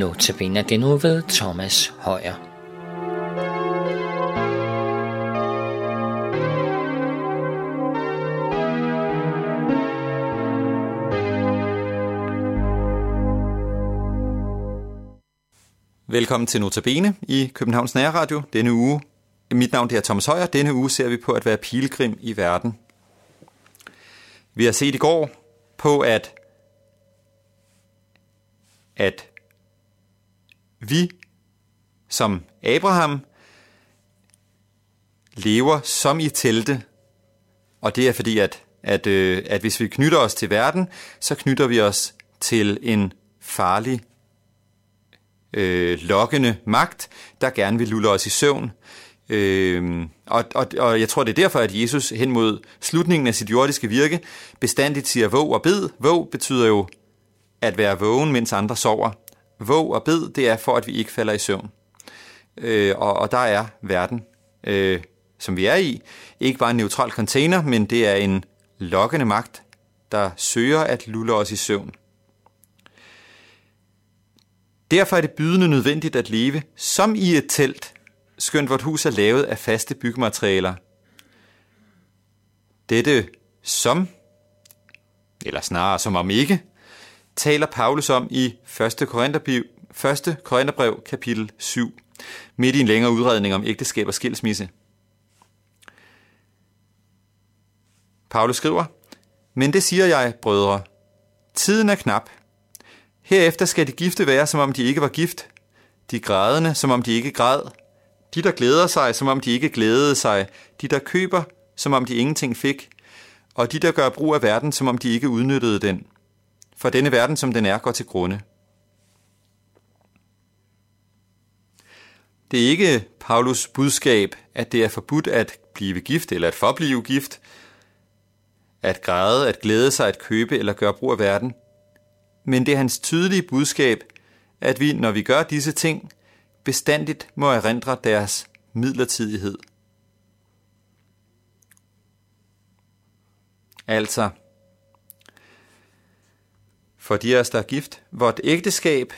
Nu tabiner det nu ved Thomas Højer. Velkommen til Notabene i Københavns Nærradio denne uge. Mit navn er Thomas Højer. Denne uge ser vi på at være pilgrim i verden. Vi har set i går på, at, at vi som Abraham lever som i telte, og det er fordi, at, at, øh, at hvis vi knytter os til verden, så knytter vi os til en farlig, øh, lokkende magt, der gerne vil lulle os i søvn. Øh, og, og, og jeg tror, det er derfor, at Jesus hen mod slutningen af sit jordiske virke bestandigt siger våg og bed. Våg betyder jo at være vågen, mens andre sover. Våg og bed, det er for, at vi ikke falder i søvn. Øh, og, og der er verden, øh, som vi er i, ikke bare en neutral container, men det er en lokkende magt, der søger at lulle os i søvn. Derfor er det bydende nødvendigt at leve som i et telt, skønt vort hus er lavet af faste byggematerialer. Dette som, eller snarere som om ikke, taler Paulus om i 1. Korintherbrev, 1. Korintherbrev kapitel 7, midt i en længere udredning om ægteskab og skilsmisse. Paulus skriver, Men det siger jeg, brødre. Tiden er knap. Herefter skal de gifte være, som om de ikke var gift. De grædende, som om de ikke græd. De, der glæder sig, som om de ikke glædede sig. De, der køber, som om de ingenting fik. Og de, der gør brug af verden, som om de ikke udnyttede den. For denne verden, som den er, går til grunde. Det er ikke Paulus budskab, at det er forbudt at blive gift eller at forblive gift, at græde, at glæde sig, at købe eller gøre brug af verden. Men det er hans tydelige budskab, at vi, når vi gør disse ting, bestandigt må erindre deres midlertidighed. Altså, for de af os, der er gift, vort ægteskab,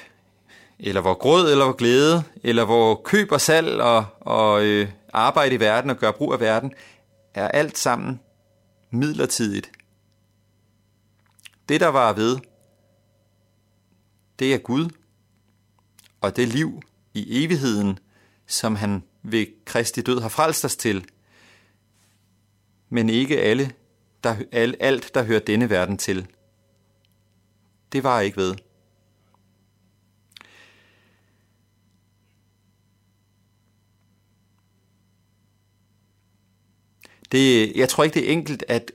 eller vor gråd, eller vor glæde, eller hvor køb og salg og, og øh, arbejde i verden og gøre brug af verden, er alt sammen midlertidigt. Det, der var ved, det er Gud, og det liv i evigheden, som han ved Kristi død har frelst os til, men ikke alle, der, alt, der hører denne verden til. Det var ikke ved. Det, jeg tror ikke, det er enkelt at,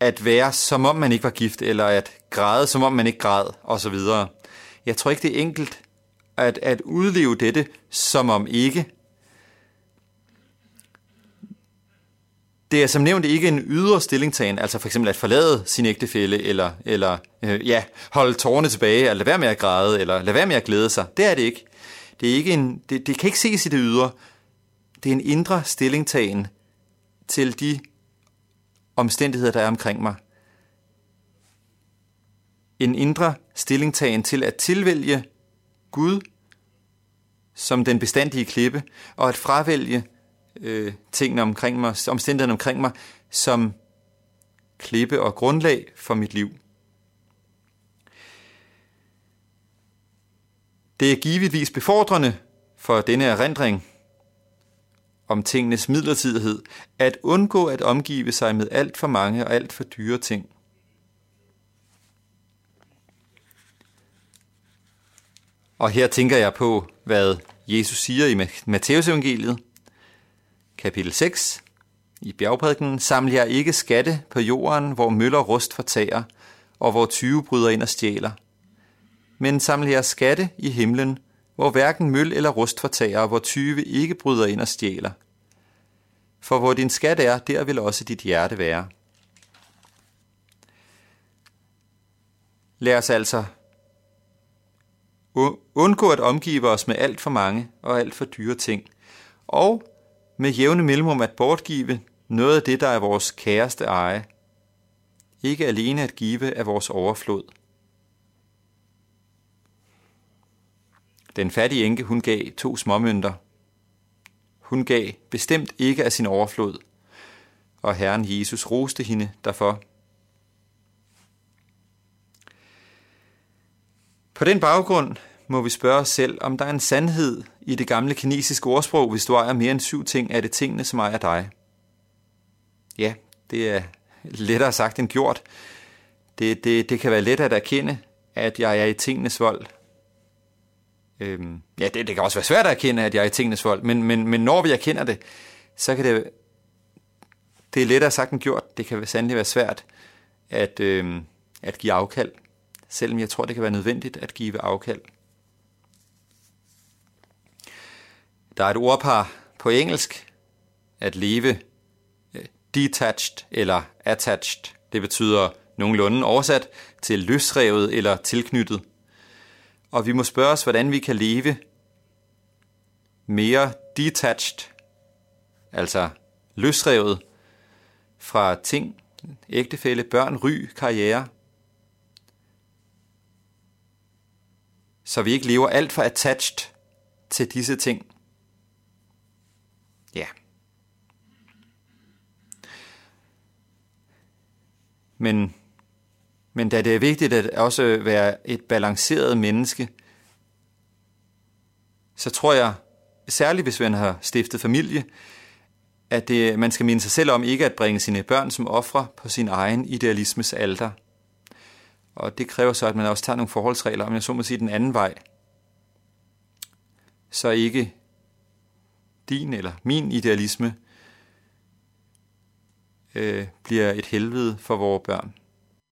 at være, som om man ikke var gift, eller at græde, som om man ikke græd, osv. Jeg tror ikke, det er enkelt at, at udleve dette, som om ikke. Det er som nævnt ikke en ydre stillingtagen, altså for eksempel at forlade sin ægtefælle, eller, eller øh, ja, holde tårerne tilbage, eller lade være med at græde, eller lade være med at glæde sig. Det er det ikke. Det, er ikke en, det, det kan ikke ses i det ydre. Det er en indre stillingtagen til de omstændigheder, der er omkring mig. En indre stillingtagen til at tilvælge Gud som den bestandige klippe, og at fravælge øh, tingene omkring mig, omstændighederne omkring mig, som klippe og grundlag for mit liv. Det er givetvis befordrende for denne erindring om tingenes midlertidighed, at undgå at omgive sig med alt for mange og alt for dyre ting. Og her tænker jeg på, hvad Jesus siger i Matteus evangeliet, kapitel 6, i bjergprædiken, samler jeg ikke skatte på jorden, hvor møller rust fortager, og hvor tyve bryder ind og stjæler – men samler jeg skatte i himlen, hvor hverken møl eller rust fortager, hvor tyve ikke bryder ind og stjæler. For hvor din skat er, der vil også dit hjerte være. Lad os altså undgå at omgive os med alt for mange og alt for dyre ting, og med jævne mellemrum at bortgive noget af det, der er vores kæreste eje. Ikke alene at give af vores overflod. Den fattige enke, hun gav to småmønter. Hun gav bestemt ikke af sin overflod, og Herren Jesus roste hende derfor. På den baggrund må vi spørge os selv, om der er en sandhed i det gamle kinesiske ordsprog, hvis du ejer mere end syv ting, er det tingene, som ejer dig. Ja, det er lettere sagt end gjort. Det, det, det kan være let at erkende, at jeg er i tingenes vold. Øhm, ja, det, det kan også være svært at erkende, at jeg er i tingenes vold, men, men, men når vi erkender det, så kan det, det er lettere sagt end gjort. Det kan sandelig være svært at, øhm, at give afkald, selvom jeg tror, det kan være nødvendigt at give afkald. Der er et ordpar på engelsk, at leve øh, detached eller attached. Det betyder nogenlunde oversat til løsrevet eller tilknyttet. Og vi må spørge os, hvordan vi kan leve mere detached, altså løsrevet fra ting, ægtefælle, børn, ry, karriere, så vi ikke lever alt for attached til disse ting. Ja. Men, men da det er vigtigt at også være et balanceret menneske, så tror jeg, særligt hvis man har stiftet familie, at det, man skal minde sig selv om ikke at bringe sine børn som ofre på sin egen idealismes alter. Og det kræver så, at man også tager nogle forholdsregler, om jeg så må sige den anden vej. Så ikke din eller min idealisme øh, bliver et helvede for vores børn.